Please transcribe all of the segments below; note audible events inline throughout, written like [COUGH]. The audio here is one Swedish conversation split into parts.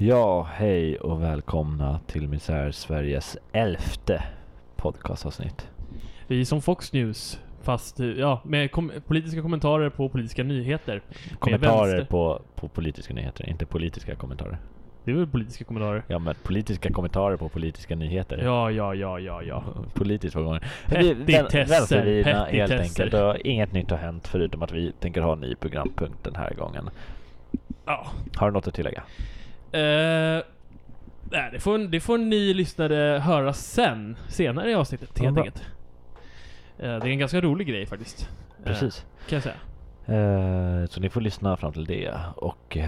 Ja, hej och välkomna till Misär Sveriges elfte podcastavsnitt. Vi är som Fox News, fast ja, med kom politiska kommentarer på politiska nyheter. Kommentarer på, på politiska nyheter, inte politiska kommentarer. Det är väl politiska kommentarer? Ja, men politiska kommentarer på politiska nyheter. Ja, ja, ja, ja, ja. Politiskt var gånger. Petitesser, helt enkelt. Och inget nytt har hänt förutom att vi tänker ha en ny programpunkt den här gången. ja. Har du något att tillägga? Eh, nej, det, får, det får ni lyssnare höra sen, senare i avsnittet helt enkelt. Eh, det är en ganska rolig grej faktiskt. Precis. kan jag säga. Så ni får lyssna fram till det. Och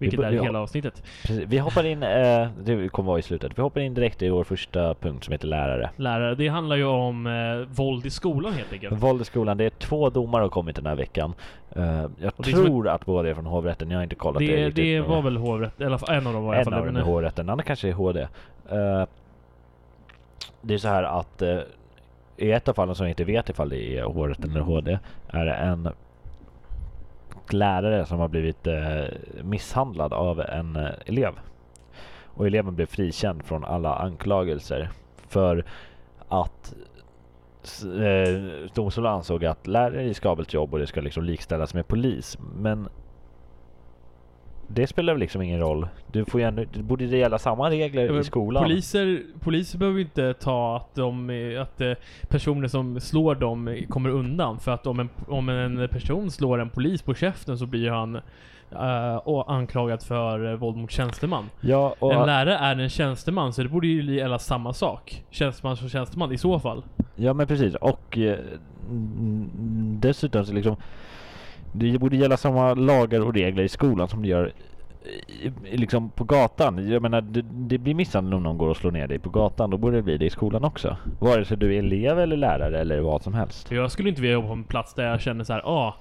Vilket bör- är hela avsnittet. precis. vi hoppar in, eh, det kommer vara i slutet. Vi hoppar in direkt i vår första punkt som heter lärare. Lärare, det handlar ju om eh, våld i skolan helt enkelt. Våld i skolan. Det är två domar har kommit den här veckan. Eh, jag Och tror att båda är från hovrätten. Jag har inte kollat det, Det, riktigt. det men- var väl hovrätt, eller en av dem var i alla en fall av det, dem men, är hovrätten, den andra kanske är HD. Eh, det är så här att eh, i ett av fallen som jag inte vet ifall det är hovrätten eller HD är det en lärare som har blivit eh, misshandlad av en eh, elev. Och eleven blev frikänd från alla anklagelser för att eh, domstolen ansåg att lärare är riskabelt jobb och det ska liksom likställas med polis. Men det spelar väl liksom ingen roll. Du får ju ändå, det borde det gälla samma regler Ja, i skolan. Poliser, poliser behöver ju inte ta att, de, att eh, personer som slår dem kommer undan. För att om en, om en person slår en polis på käften så blir han och anklagad för eh, våld mot tjänsteman. Ja, och, en lärare är en tjänsteman så det borde ju gälla samma sak. Tjänsteman som tjänsteman i så fall. ja men precis. Och dessutom så liksom det borde gälla samma lagar och regler i skolan som det gör i, i, liksom på gatan. Jag menar, det, det blir misshandel om någon går och slår ner dig på gatan. Då borde det bli det i skolan också. Vare sig du är elev eller lärare eller vad som helst. Jag skulle inte vilja jobba på en plats där jag känner så här, ah,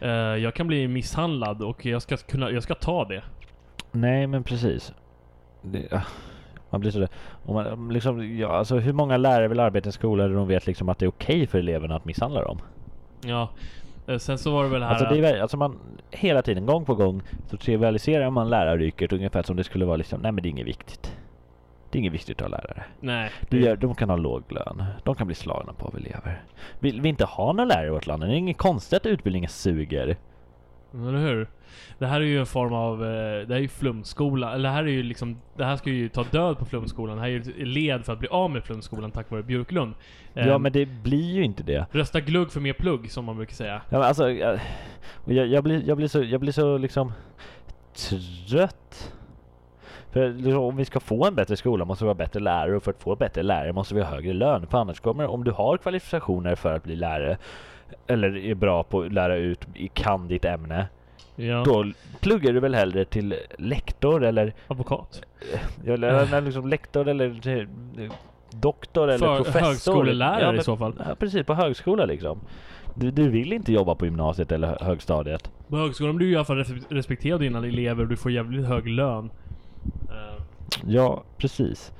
eh, jag kan bli misshandlad och jag ska kunna, jag ska ta det. Nej, men precis. Det, ah, man blir sådär. Man, liksom, ja, alltså, hur många lärare vill arbeta i en skola där de vet liksom att det är okej för eleverna att misshandla dem? Ja. Eh, Sen så var det väl här Alltså, det är, alltså man, hela tiden, gång på gång, så trivialiserar man läraryrket ungefär som det skulle vara liksom, nej men det är inget viktigt. Det är inget viktigt att ha lärare. Nej. Det gör, de kan ha låg lön. De kan bli slagna på av elever. Vill vi inte ha några lärare i vårt land? Det är inget konstigt att utbildningen suger. Eller hur? Det här är ju en form av, eh, det här är ju flumskola, eller det här är ju liksom, det här ska ju ta död på flumskolan. Det här är ju led för att bli av med flumskolan tack vare Björklund. Ja Ehm, men det blir ju inte det. Rösta glugg för mer plugg, som man brukar säga. Ja, men alltså, jag, jag, blir, jag, blir så, jag blir så liksom trött. För liksom, om vi ska få en bättre skola måste vi ha bättre lärare och för att få bättre lärare måste vi ha högre lön. För annars kommer, om du har kvalifikationer för att bli lärare eller är bra på att lära ut, i- kan ditt ämne, Ja. då pluggar du väl hellre till lektor eller, Advokat. eller, eller liksom lektor eller eh, doktor eller För professor. högskolelärare Ja, i men- så fall. Ja, precis, på högskola liksom. Du, du vill inte jobba på gymnasiet eller hö- högstadiet. På högskolan blir du i alla fall res- respekterad av dina elever och du får jävligt hög lön. Eh, Ja, precis.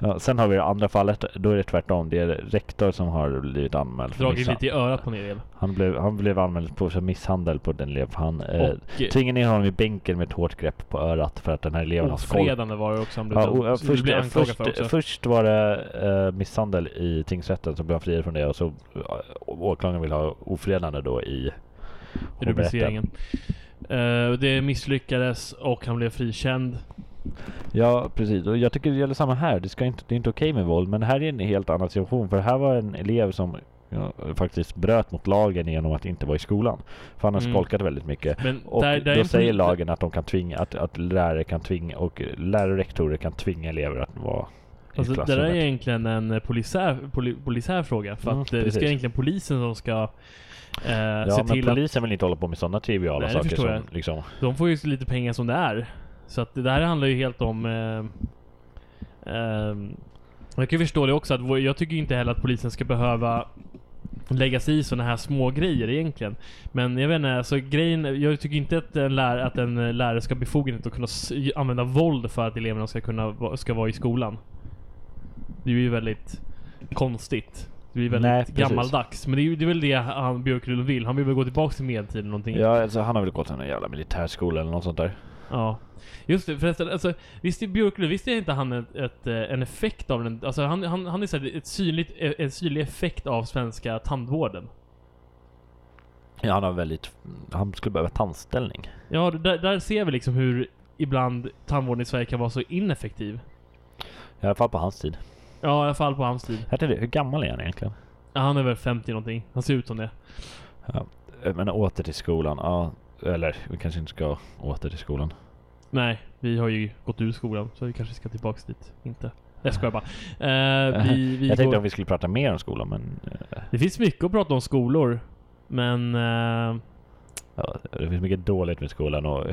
Ja, sen har vi det andra fallet, då är det tvärtom. Det är rektor som har blivit anmäld för dragit lite i örat på en elev. Han blev, han blev anmäld på för misshandel på den elev. Han eh, Och eh, tvingade ner honom i bänken med ett hårt grepp på örat för att den här eleven har ofredande var det också han blev, Ja, och, så först, blev först, för också. först var det eh, misshandel i tingsrätten så blev han friad från det och så uh, åklagaren vill ha ofredande då i rubriceringen. Eh, det misslyckades och han blev frikänd. Ja, precis. Och jag tycker det gäller samma här. Det, ska inte, det är inte okej med våld. Men här är en helt annan situation. För här var en elev som ja, faktiskt bröt mot lagen genom att inte vara i skolan. För han har Mm. skolkat väldigt mycket. Men Och där, där är då säger lagen att de kan tvinga, att, att lärare kan tvinga och lärare och rektorer kan tvinga elever att vara Alltså, det där är egentligen en eh, polisiär, poli, polisiär fråga. För Mm, att eh, det ska precis. egentligen polisen som ska eh, Ja, se till att polisen vill inte hålla på med sådana triviala Nej, saker som liksom... de får ju lite pengar som det är. Så att det där handlar ju helt om... Eh, ehm, jag kan ju förstå det också att jag tycker inte heller att polisen ska behöva lägga sig i sådana här små grejer egentligen. Men jag vet inte, alltså grejen, jag tycker inte att en, lär, att en eh, lärare ska ha befogenhet att kunna använda våld för att eleverna ska kunna ska vara i skolan. Det är ju väldigt konstigt. Det blir väldigt Nej, gammaldags. Men det är det är väl det han Björklund vill. Han vill väl gå tillbaka till medeltiden någonting. Ja, alltså, han har väl gått en jävla militärskola eller något sånt där. Ja. Just det, förresten, alltså, visst är Björklund, visst är inte han ett, ett, eh, en effekt av den, alltså han, han, han är så ett synligt, eh, en synlig effekt av svenska tandvården. Ja, han har väldigt... Han skulle behöva tandställning. Ja, där, där ser vi liksom hur ibland tandvården i Sverige kan vara så ineffektiv. I alla fall på hans tid. Ja, i alla fall på hans tid. Hette det, hur gammal är han egentligen? Ja, han är väl 50 någonting. Han ser ut som det. Ja, men åter till skolan. Ja, eller vi kanske inte ska åter till skolan. Nej, vi har ju gått ur skolan så vi kanske ska tillbaks dit. Inte. Jag skojar bara. Eh, [LAUGHS] vi, vi jag tänkte går... att vi skulle prata mer om skolan men... eh, Det finns mycket att prata om skolor. Men... eh, Ja, det finns mycket dåligt med skolan och...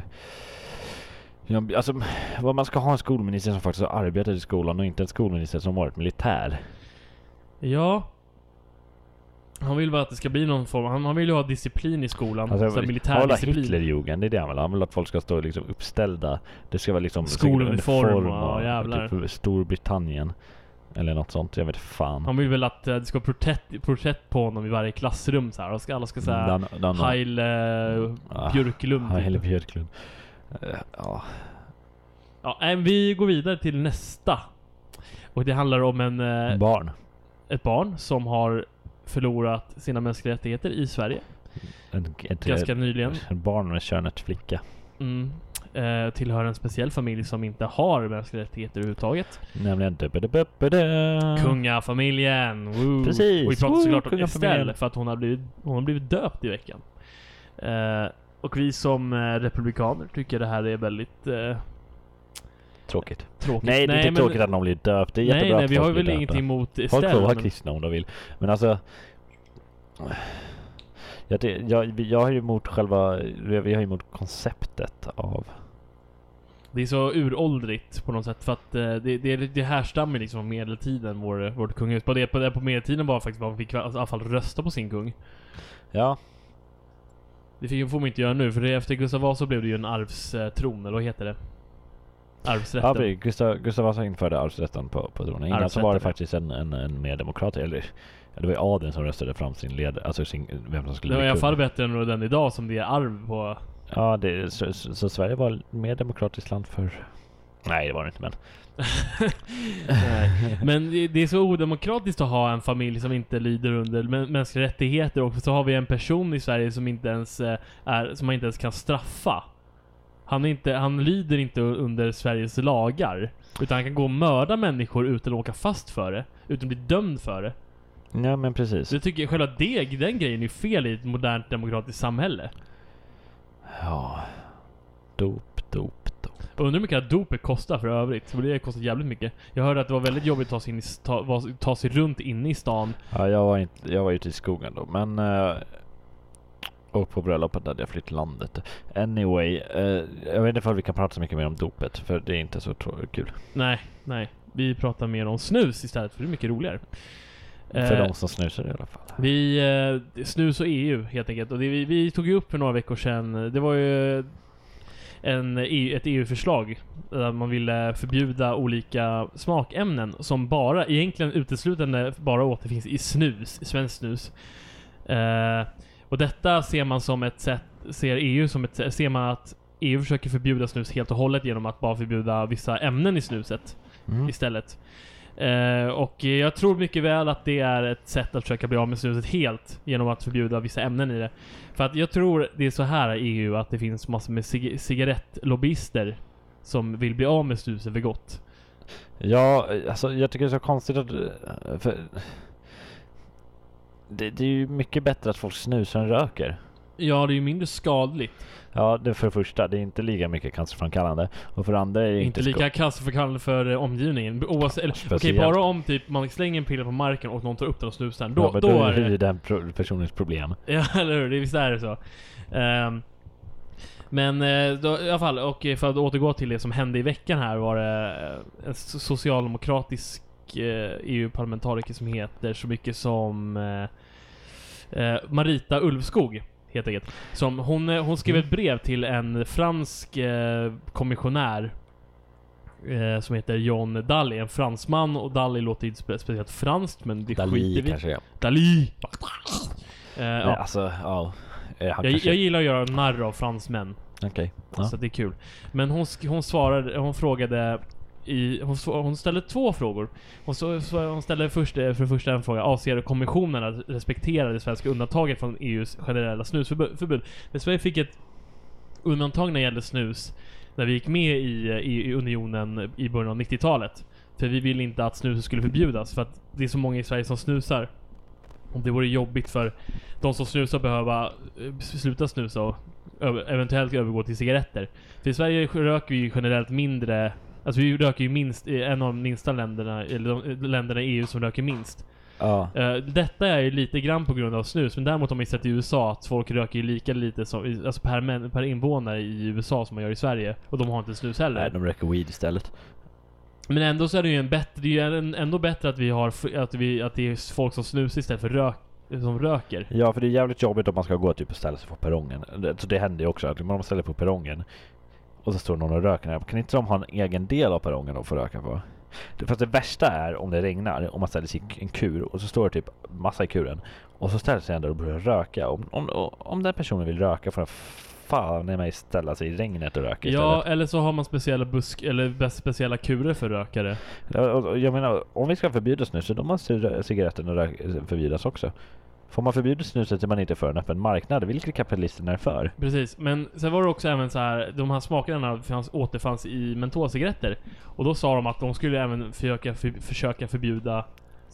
Ja, alltså, vad man ska ha en skolminister som faktiskt har arbetat i skolan och inte en skolminister som varit militär. ja. Han vill väl att det ska bli någon form... Han, han vill ju ha disciplin i skolan. Alltså, så militär hålla disciplin. Hitlerjugend, det är det han vill. Han vill att folk ska stå liksom uppställda. Det ska vara liksom... Skoluniform uniform och jävlar. Typ Storbritannien. Eller något sånt, jag vet fan. Han vill väl att eh, det ska vara porträtt, porträtt på honom i varje klassrum så här. Och ska, alla ska säga Heil uh, Björklund. Typ. Helle Björklund. Eh, Ja, Ja, nej, vi går vidare till nästa. Och det handlar om en, eh, barn. ett barn som har förlorat sina mänskliga rättigheter i Sverige. En, ett, Ganska nyligen. ett barn med könet flicka. Mm. Eh, tillhör en speciell familj som inte har mänskliga rättigheter överhuvudtaget. Nämligen. Kungafamiljen! Woo. Precis. Och vi pratar såklart om. Estelle för att hon har blivit, hon har blivit döpt i veckan. Eh, och vi som eh, republikaner tycker det här är väldigt eh, Tråkigt. tråkigt. Nej, det är inte men- tråkigt att någon blir döpt. Det är Nej, jättebra nej, att vi har väl ingenting emot Folk får vara men- kristna om de vill. Men alltså... Jag, det- jag, jag har ju emot själva... Vi har ju emot konceptet av... Det är så uråldrigt på något sätt för att eh, det, det, det härstammar liksom från medeltiden, vår, vårt kungahus. På, det, på, det, på medeltiden var faktiskt man fick i alla fall rösta på sin kung. Ja, Det fick, får man inte göra nu, för det, efter Gustav Vasa blev det ju en arvstron, eller vad heter det? Arvsrätten. ja precis. Gustav, Gustav Vasa införde arvsrätten på, på tronen. Innan så var det faktiskt en, en, en mer demokrat... Eller ja, det var ju adeln som röstade fram sin ledare. Alltså sin, vem som skulle det var i alla fall bättre än den idag som det är arv på. Ja, det, så, så, så Sverige var mer demokratiskt land för... Nej, det var det inte men... [LAUGHS] Men det, är så odemokratiskt att ha en familj som inte lyder under mä- mänskliga rättigheter och så har vi en person i Sverige som inte ens eh, är, som man inte ens kan straffa. Han, är inte, han lyder inte under Sveriges lagar. Utan han kan gå och mörda människor utan att åka fast för det. Utan att bli dömd för det. Ja men precis. Jag tycker själva det, den grejen är fel i ett modernt demokratiskt samhälle. Ja. Dop, dop, dop. Undrar hur mycket dopet kostar för övrigt. För det kostar jävligt mycket. Jag hörde att det var väldigt jobbigt att ta sig, in i, ta, ta sig runt inne i stan. Ja, jag var, inte, jag var ute i skogen då, men... eh, och på bröllopet hade jag flytt landet. Anyway, eh, jag vet inte om vi kan prata så mycket mer om dopet, för det är inte så kul. Nej, nej. Vi pratar mer om snus istället, för det är mycket roligare. För Eh, de som snusar i alla fall. Vi, eh, snus och EU helt enkelt. Och det vi, vi tog ju upp för några veckor sedan, det var ju en, EU ett EU-förslag där man ville förbjuda olika smakämnen som bara, egentligen uteslutande bara återfinns i snus, i svenskt snus. Eh, och detta ser man som ett sätt, ser EU som ett ser man att EU försöker förbjuda snus helt och hållet genom att bara förbjuda vissa ämnen i snuset Mm. istället. Eh, och jag tror mycket väl att det är ett sätt att försöka bli av med snuset helt genom att förbjuda vissa ämnen i det. För att jag tror det är så här i EU att det finns massor med cig- cigarettlobbyister som vill bli av med snuset för gott. Ja, alltså jag tycker det är så konstigt att... eh, För, det, det är ju mycket bättre att folk snusar än röker. Ja, det är ju mindre skadligt. Ja, det för det första, det är inte lika mycket cancerframkallande. Och för det andra är det Inte inte, lika cancerframkallande för eh, omgivningen. Oavsett, eller, okej, bara om typ man slänger en pille på marken och någon tar upp den och snusar den. Då, ja, men då, då är det det... den pro- personens problem. [LAUGHS] Ja, eller hur? Det, visst är det så. Ehm, men eh, då, i alla fall, och för att återgå till det som hände i veckan här var det eh, en so- socialdemokratisk eh, EU-parlamentariker som heter så mycket som eh, eh, Marita Ulvskog. Helt enkelt. Som hon, eh, hon skrev Mm. ett brev till en fransk eh, kommissionär eh, som heter John Dalli, en fransman och Dalli låter inte spe- speciellt franskt men det skiter Dali vi kanske ja. Dali! [LAUGHS] Eh, Nej, ja. alltså, ja. Eh, Jag, kanske, jag gillar att göra narr av fransmän. Okej. Ja. Så det är kul. Men hon, hon svarade, hon frågade i, hon, hon ställde två frågor. Hon, så, så, hon ställde först, eh, för det första en fråga. Avser kommissionen att respektera det svenska undantaget från EUs generella snusförbud? Men Sverige fick ett undantag när det gällde snus när vi gick med i, i, i unionen i början av 90-talet. För vi ville inte att snuset skulle förbjudas för att det är så många i Sverige som snusar. Och det vore jobbigt för de som snusar behöva eh, sluta snusa och eventuellt övergå till cigaretter. För i Sverige röker vi ju generellt mindre Alltså vi röker ju minst, en av de minsta länderna, eller de eh, länderna i EU som röker minst. Ja. Eh, detta är ju lite grann på grund av snus, men däremot har man ju sett i USA att folk röker ju lika lite som, alltså per, män, per invånare i USA som man gör i Sverige. Och de har inte snus heller. Nej, de röker weed istället. Men ändå så är det ju en bättre, det är ju ändå bättre att vi har, att vi, att det är folk som snusar istället för rök, som röker. Ja, för det är jävligt jobbigt om man ska gå typ och ställa sig på perrongen. Så det händer ju också att man ställer sig på perrongen och så står någon och röker där. Kan inte de ha en egen del av perrongen att få röka på? Fast det värsta är om det regnar, om man ställer sig i en kur och så står det typ massa i kuren och så ställer sig en där och börjar röka. Om, om, om den personen vill röka får den fan i mig ställa sig i regnet och röka Ja, istället. eller så har man speciella busk, eller speciella kurer för rökare. Ja, och- och Jag menar, om vi ska förbjuda snus så då måste cigaretterna förbjudas också. Får man förbjuda snuset är man inte för en öppen marknad, vilket kapitalisterna är för. Precis, men sen var det också även så här, de här smakerna fanns, återfanns i mentolcigaretter. Och då sa de att de skulle även försöka, för, försöka förbjuda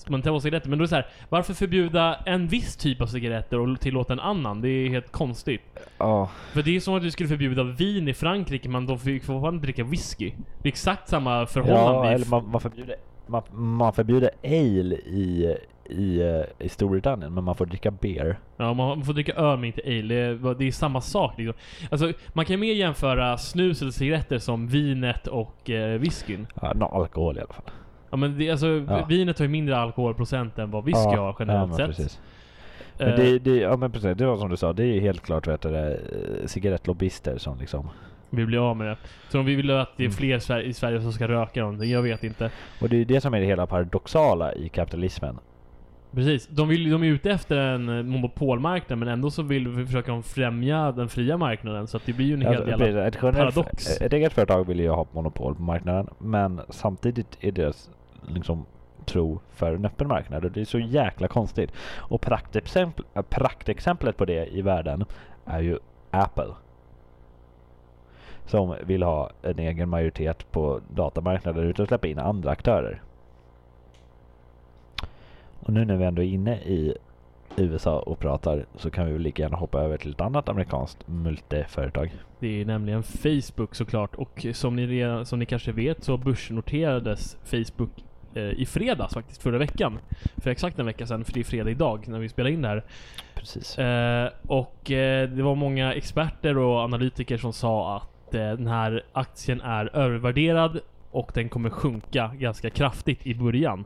mentolcigaretter. Men då är det så här, varför förbjuda en viss typ av cigaretter och tillåta en annan? Det är helt konstigt. Ja, För det är som att du skulle förbjuda vin i Frankrike, men de fick fortfarande dricka whisky. Det är exakt samma förhållande. ja eller man, man förbjuder man, man förbjuder ale i, i, eh, i Storbritannien, men man får dricka beer. Ja, man får dricka öl men inte ale. Det är, det är samma sak liksom. Alltså, man kan mer jämföra snus eller cigaretter som vinet och eh, whiskyn. Ja, no, alkohol i alla fall. Ja men det, alltså, Ja. vinet har ju mindre alkoholprocent än vad whisky ja, har generellt ja, sett. men. Eh, Men det, det, ja men precis, det var som du sa, det är helt klart vet du, eh, cigarettlobbyister som liksom Vi blir av med det. Så om vi vill att det är Mm. fler i Sverige- i Sverige som ska röka någonting, jag vet inte. Och det är det som är det hela paradoxala i kapitalismen. Precis. De, vill, de är ute efter en eh, monopolmarknad men ändå så vill vi försöka främja den fria marknaden så att det blir ju en hel Alltså, del... ett, paradox. ett eget företag vill ju ha monopol på marknaden men samtidigt är deras liksom tro för en öppen marknad och det är så jäkla konstigt. Och praktexempel, äh, praktexemplet på det i världen är ju Apple. Som vill ha en egen majoritet på datamarknaden utan att släppa in andra aktörer. Och nu när vi ändå är inne i USA och pratar så kan vi väl lika gärna hoppa över till ett annat amerikanskt multiföretag. Det är nämligen Facebook såklart och som ni, redan, som ni kanske vet så börsnoterades Facebook eh, i fredags faktiskt, förra veckan. För exakt en vecka sedan, för det är fredag idag när vi spelar in det här. Precis. Eh, och eh, det var många experter och analytiker som sa att eh, den här aktien är övervärderad och den kommer sjunka ganska kraftigt i början.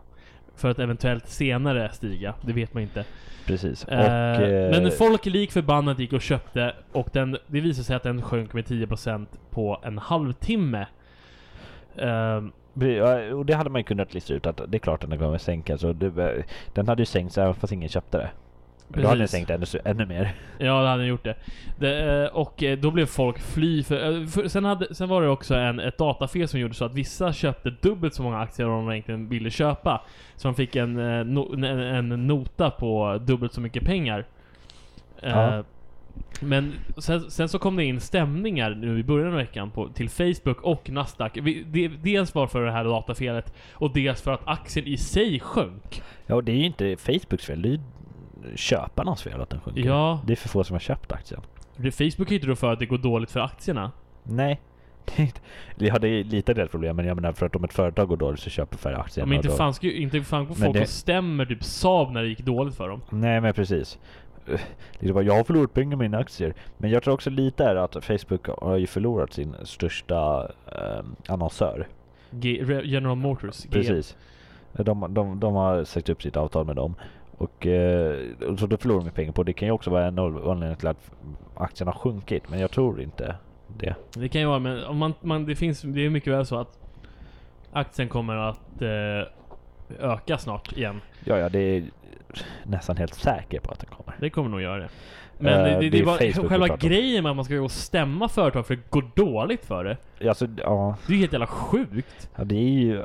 För att eventuellt senare stiga, det vet man inte. Precis. Och, Eh, eh, men folk lik förbannat gick och köpte och den, det visade sig att den sjönk med 10% på en halvtimme. Ja, och det hade man ju kunnat lista ut att det är klart att den kommer sänkas. Och det, den hade ju sänkts även fast ingen köpte det. Men Då hade Precis. sänkt ännu, ännu mer. Ja, det hade gjort det. det eh, och eh, då blev folk fly för, eh, för sen, hade, sen var det också en, ett datafel som gjorde så att vissa köpte dubbelt så många aktier som de egentligen ville köpa. Så de fick en, en, en nota på dubbelt så mycket pengar. Ja. Men sen, sen så kom det in stämningar nu i början av veckan på, till Facebook och Nasdaq. Vi, det, dels var för det här datafelet och dels för att aktien i sig sjönk. Ja, och det är ju inte Facebooks fel. Det är ju köparnas fel att den sjunker. Ja. Det är för få som har köpt aktien. Facebook är inte då för att det går dåligt för aktierna. Nej. [LAUGHS] Ja, det är lite det problem, men jag menar för att om ett företag går dåligt så köper färre aktier. Ja, men inte fan, ska, inte fan folk det- stämmer typ Saab när det gick dåligt för dem. Nej men precis. Eh, Det bara, jag har förlorat pengar med mina aktier. Men jag tror också lite är att Facebook har ju förlorat sin största eh, annonsör. G General Motors. G Precis. De, de, de har sagt upp sitt avtal med dem. Och eh, och så då förlorar de pengar på det. kan ju också vara en anledning till att aktien har sjunkit. Men jag tror inte det. Det kan ju vara, men om man, man, det finns, det är mycket väl så att aktien kommer att eh, öka snart igen. Ja, ja, det är nästan helt säker på att den kommer. Det kommer nog göra det. Men Eh, det, det, det är bara Facebook själva grejen med att man ska gå och stämma företag för det går dåligt för det. Alltså, ja, Det är ju helt jävla sjukt. ja, det är ju...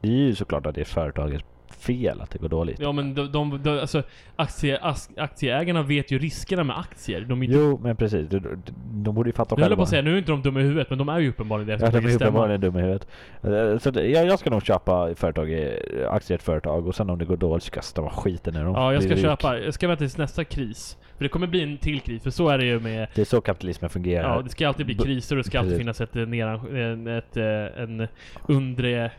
Det är ju såklart att det är företagets fel att det går dåligt. Ja men de, de, de alltså aktie, aktieägarna vet ju riskerna med aktier. De inte... Jo, men precis. De, de, de borde ju fatta själva. jag på att säga, nu är inte de dumma i huvudet, men de är ju uppenbarligen det. Ja, de är uppenbarligen dumma i huvudet. Eh, Så det, jag, jag ska nog köpa företag, i- aktier i ett företag och sen om det går dåligt ska jag stämma skiten ur dem. Ja, jag ska rik. köpa. Jag ska vänta tills nästa kris. För det kommer bli en till kris, för så är det ju med... Det är så kapitalismen fungerar. Ja, det ska alltid bli kriser och det ska alltid finnas ett eh, nedan, en, ett, eh, en undre...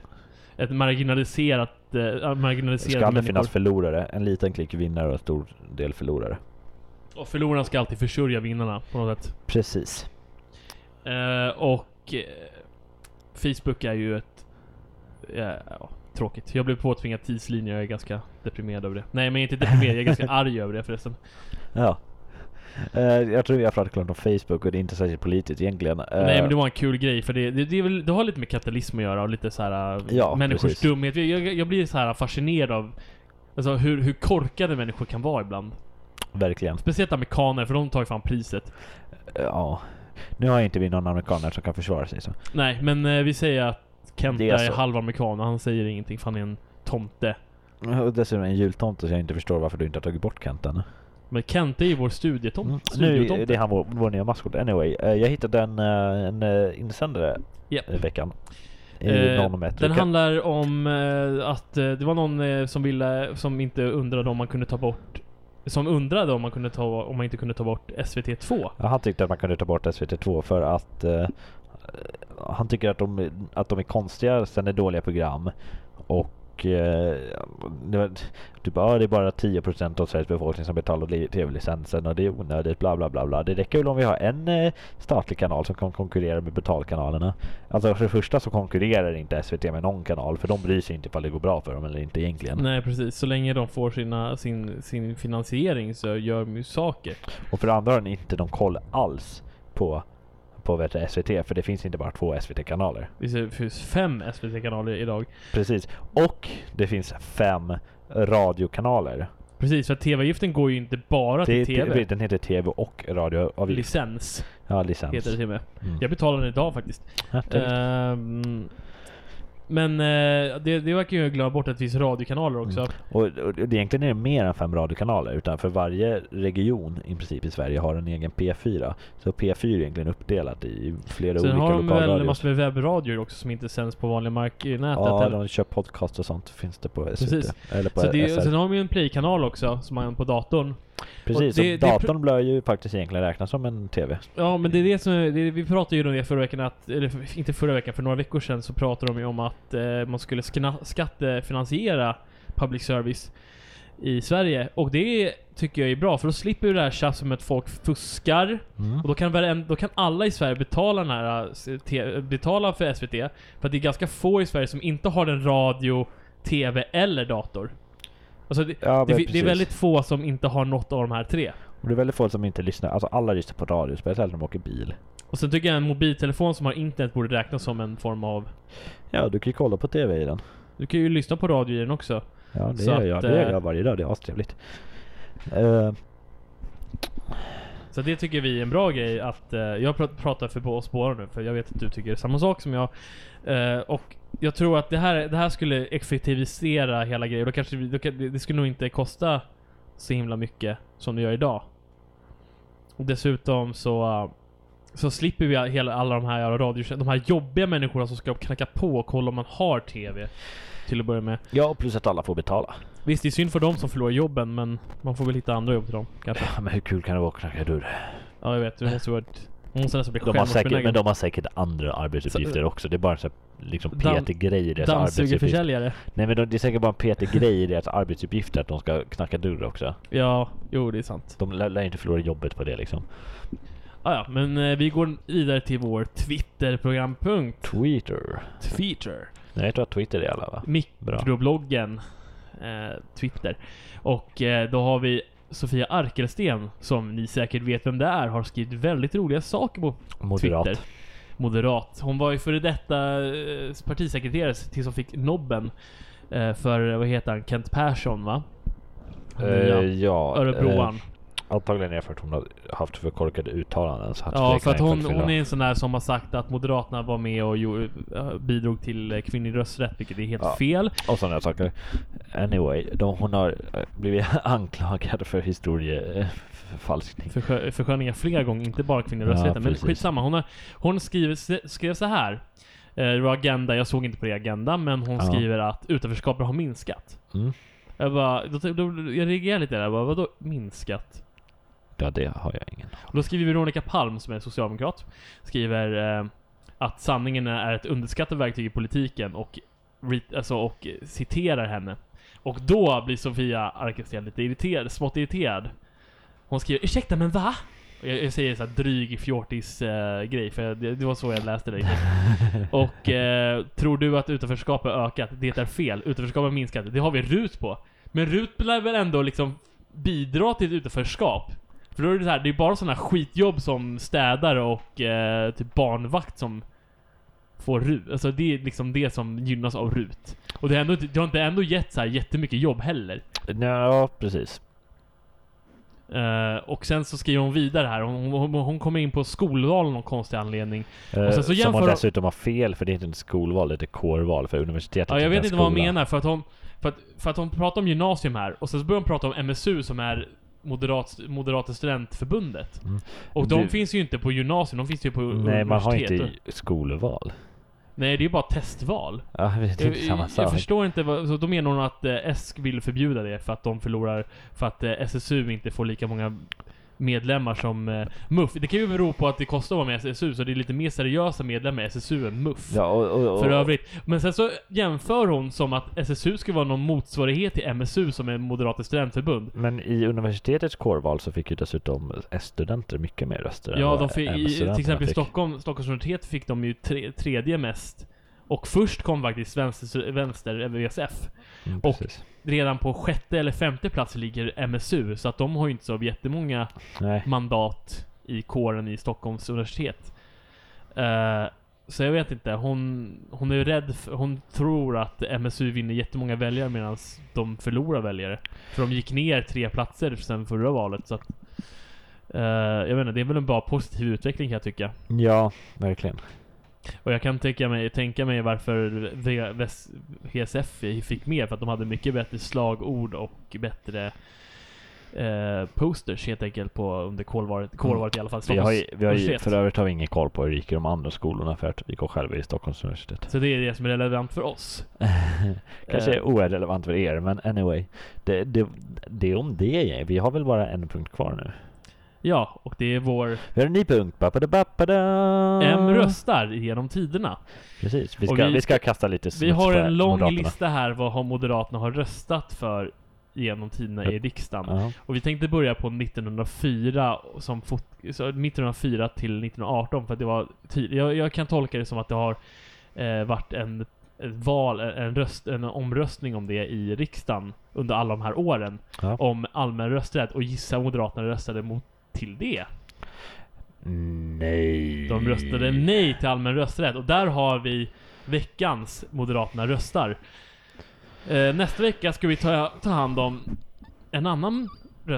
Ett marginaliserat... eh, Marginaliserat ska aldrig människor. finnas förlorare. En liten klick vinnare och en stor del förlorare. Och förlorarna ska alltid försörja vinnarna på något sätt. Precis. Eh, och eh, Facebook är ju ett... Ja, ja, tråkigt. Jag blev påtvingad tidslinje, jag är ganska deprimerad över det. Nej men inte deprimerad, jag är ganska [LAUGHS] arg över det förresten. Ja. Eh, jag tror vi har pratat klart om Facebook och det är inte särskilt politiskt egentligen. Eh, Nej men det var en kul grej för det, det, det, är väl, det har lite med kapitalism att göra och lite så här äh, Ja, människors precis. dumhet. Jag, jag, jag blir så här fascinerad av alltså, hur, hur korkade människor kan vara ibland. Verkligen. Speciellt amerikaner för de tar ju fan priset. Ja. Nu har inte vi någon amerikaner som kan försvara sig så. Nej men eh, vi säger att Kent är, är så. halvamerikan och han säger ingenting för han är en tomte. Och dessutom en jultomte så jag inte förstår varför du inte har tagit bort Kent än. Men Kent är ju vår studietomte. Mm. Nu det är han vår, vår nya maskot. Anyway, eh, jag hittade en, eh, en eh, insändare Japp. i veckan. I Eh, den handlar om att det var någon som ville, som inte undrade om man kunde ta bort som undrade om man kunde ta, om man inte kunde ta bort SVT2. Ja, han tyckte att man kunde ta bort SVT2 för att eh, han tycker att de, att de är konstiga, sen är dåliga program. Och eh, det, var, typ, ja, det är bara 10% av Sveriges befolkning som betalar li- tv-licensen och det är onödigt bla bla bla bla. Det räcker väl om vi har en eh, statlig kanal som kan konkurrera med betalkanalerna. Alltså för det första så konkurrerar inte SVT med någon kanal för de bryr sig inte ifall det går bra för dem eller inte egentligen. Nej precis, så länge de får sina, sin, sin finansiering så gör de ju saker. Och för det andra har ni inte någon koll alls på, på vet du, SVT för det finns inte bara två SVT-kanaler. Det finns fem SVT-kanaler idag. Precis. Och det finns fem radiokanaler. Precis, för TV-avgiften går ju inte bara Det till TV. Den heter TV och radioavgift. Licens Ja, licens. heter det till och med. Mm. Jag betalar den idag faktiskt. Ja, men eh, det, det verkar ju glömma bort att det finns radiokanaler också. Mm. och, och det egentligen är det mer än fem radiokanaler. Utan för varje region i princip i Sverige har en egen P4. Så P4 är egentligen uppdelat i flera Sen olika har de väl massor med webbradior också som inte sänds på vanliga marknätet Ja, heller. de kör podcast och sånt. Finns det på SVT. Precis. Eller på Så det, SR. sen har de ju en play-kanal också som man på datorn. Precis, och det- och datorn bör ju faktiskt egentligen räknas som en TV. Ja men det är det som, det, vi pratade ju om det förra veckan att, eller inte förra veckan, för några veckor sedan så pratade de ju om att eh, man skulle skna, skattefinansiera public service i Sverige. Och det tycker jag är bra, för då slipper vi det här tjafset med att folk fuskar. Mm. Och då kan, då kan alla i Sverige betala den här, eh, betala för SVT. För att det är ganska få i Sverige som inte har en radio, TV eller dator. Alltså det, Ja, det, det är väldigt få som inte har något av de här tre. Och det är väldigt få som inte lyssnar. Alltså alla lyssnar på radio, speciellt när de åker bil. Och sen tycker jag en mobiltelefon som har internet borde räknas som en form av... Ja, du kan ju kolla på TV i den. Du kan ju lyssna på radio i den också. Ja, det Så gör att, jag. Det gör eh, jag varje dag. Det är astrevligt. Uh, Så det tycker vi är en bra grej att... eh, jag pr- pratar för oss båda nu, för jag vet att du tycker samma sak som jag. Eh, och jag tror att det här, det här skulle effektivisera hela grejen. Då kanske då det skulle nog inte kosta så himla mycket som det gör idag. Och dessutom så... så slipper vi hela, alla de här radio, de här jobbiga människorna som ska knacka på och kolla om man har TV. Till att börja med. ja, plus att alla får betala. Visst, det är synd för dem som förlorar jobben, men man får väl hitta andra jobb till dem. Kanske. Ja, men hur kul kan det vara att knacka dörr? Ja, jag vet. Det måste vara måste nästan bli De har säkert, men de har säkert andra arbetsuppgifter Så- också. Det är bara en sån liksom Damm- PT-grej i deras arbetsuppgifter. Nej men de, det är säkert bara en PT-grej i deras arbetsuppgifter att de ska knacka dörr också. Ja, jo det är sant. De lär, lär inte förlora jobbet på det liksom. Ah, ja, men eh, vi går vidare till vår Twitter-programpunkt. Twitter. Twitter. Nej, jag tror att Twitter är alla va? Mikrobloggen. Eh, Twitter. Och eh, då har vi Sofia Arkelsten, som ni säkert vet vem det är, har skrivit väldigt roliga saker på Moderat. Twitter. Moderat. Hon var ju före detta eh, partisekreterare tills hon fick nobben. Eh, för, vad heter han, Kent Persson va? Eh, ja. Örebroan. Eh, Antagligen är det för att hon har haft för korkade uttalanden. Så Ja, det för att hon, hon är en sån där som har sagt att Moderaterna var med och gjorde, bidrog till eh, kvinnlig rösträtt, vilket är helt Ja. fel. Och sådana saker. Anyway, de, hon har eh, blivit [LAUGHS] anklagad för historieförfalskning. Förskö- Försköningar flera gånger, inte bara kvinnlig Ja, rösträtt. men skitsamma. Hon, har, hon skriver, skrev så här. Eh, Det var Agenda, jag såg inte på det Agenda, men hon Ja. skriver att utanförskapet har minskat. Mm. Jag bara, då, då, jag reagerar lite där, jag bara, vadå minskat? Ja, det har jag ingen. Och då skriver Veronica Palm, som är socialdemokrat, skriver eh, att sanningen är ett underskattat verktyg i politiken och, alltså, och citerar henne. Och då blir Sofia Arkelsten lite irriterad, smått irriterad. Hon skriver 'Ursäkta men va?' Jag, jag säger så här dryg fjortis eh, grej, för det, det var så jag läste det. [LAUGHS] Och eh, tror du att utanförskapet ökat? Det är fel. Utanförskapet minskat. Det har vi RUT på. Men RUT lär väl ändå liksom bidra till ett utanförskap? För då är det så här, det är bara sådana skitjobb som städare och eh, typ barnvakt som får RUT. Alltså det är liksom det som gynnas av RUT. Och det, är ändå, det har inte ändå gett så här jättemycket jobb heller. Ja, precis. Eh, och sen så skriver hon vidare här, hon, hon, hon kommer in på skolval av någon konstig anledning. Eh, Och sen så som jämför hon hon- dessutom har fel, för det är inte ett skolval, det är ett kårval för universitetet. Ja, jag vet inte vad hon skola. menar, för att hon, för att, för att hon pratar om gymnasium här, och sen så börjar hon prata om MSU som är Moderat, Moderata studentförbundet. Mm. Och de Du- finns ju inte på gymnasium, de finns ju på Nej, man har universitet. inte skolval. Nej, det är ju bara testval. Ja, det är Jag, samma sak. jag förstår inte vad, så då menar hon att eh, SK vill förbjuda det för att de förlorar, för att eh, SSU inte får lika många medlemmar som eh, MUF. Det kan ju bero på att det kostar att vara med i SSU, så det är lite mer seriösa medlemmar i SSU än MUF. Ja, och, och, och, För övrigt. Men sen så jämför hon som att SSU ska vara någon motsvarighet till MSU som är Moderata studentförbund. Men i universitetets kårval så fick ju dessutom S-studenter mycket mer röster än Ja, vad de fick, i, till exempel i. Stockholm, Stockholms universitet fick de ju tre, tredje mest. Och först kom faktiskt vänster, vänster VSF. Mm, och-. Redan på sjätte eller femte plats ligger MSU, så att de har ju inte så jättemånga Nej. mandat i kåren i Stockholms universitet. Eh, så jag vet inte, hon, hon är ju rädd, för, hon tror att MSU vinner jättemånga väljare medan de förlorar väljare. För de gick ner tre platser sen förra valet, så att... eh, jag vet inte, det är väl en bra positiv utveckling kan jag tycka. Ja, verkligen. Och jag kan tänka mig, tänka mig varför VSF fick mer, för att de hade mycket bättre slagord och bättre eh, posters helt enkelt på under kårvalet, kårvalet i alla fall. Vi har, ju, vi har ju, för övrigt har vi ingen koll på hur det gick i de andra skolorna för att vi går själva i Stockholms universitet. Så det är det som är relevant för oss. [LAUGHS] Kanske Eh. är oirrelevant för er, men anyway. Det, det, det är om det. Vi har väl bara en punkt kvar nu. Ja, och det är vår Vi har en ny punkt. M röstar genom tiderna. Precis. Vi ska, vi- vi, ska kasta lite Vi har en lång Moderaterna. lista här vad har Moderaterna har röstat för genom tiderna i riksdagen. Ja. Och vi tänkte börja på 1904, som fot, så 1904 till 1918 för att det var jag, jag kan tolka det som att det har eh, varit en ett val, en, röst, en omröstning om det i riksdagen under alla de här åren. Ja. Om allmän rösträtt och gissa Moderaterna röstade mot till det. Nej. De röstade nej till allmän rösträtt och där har vi veckans Moderaterna röstar. Eh, nästa vecka ska vi ta, ta hand om en annan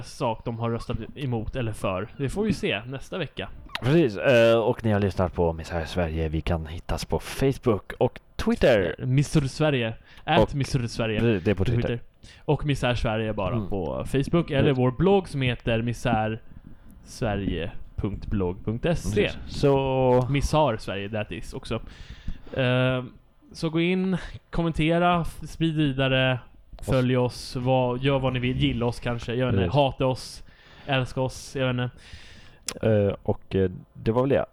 sak de har röstat emot eller för. Det får vi se nästa vecka. Precis. eh, Och ni har lyssnat på Missar Sverige. Vi kan hittas på Facebook och Twitter. Misr Sverige. Ät Och- Misr Sverige. Det är på Twitter. Twitter. Och Misär Sverige bara Mm. på Facebook. Eller vår blogg som heter misärsverige.blogg.se. Precis. Så... Missar Sverige, that is också. Eh, så gå in, kommentera, sprid vidare, följ oss, vad, gör vad ni vill, gilla oss kanske, jag vet inte, hata oss, älska oss, jag vet inte. eh, Och eh, det var väl det.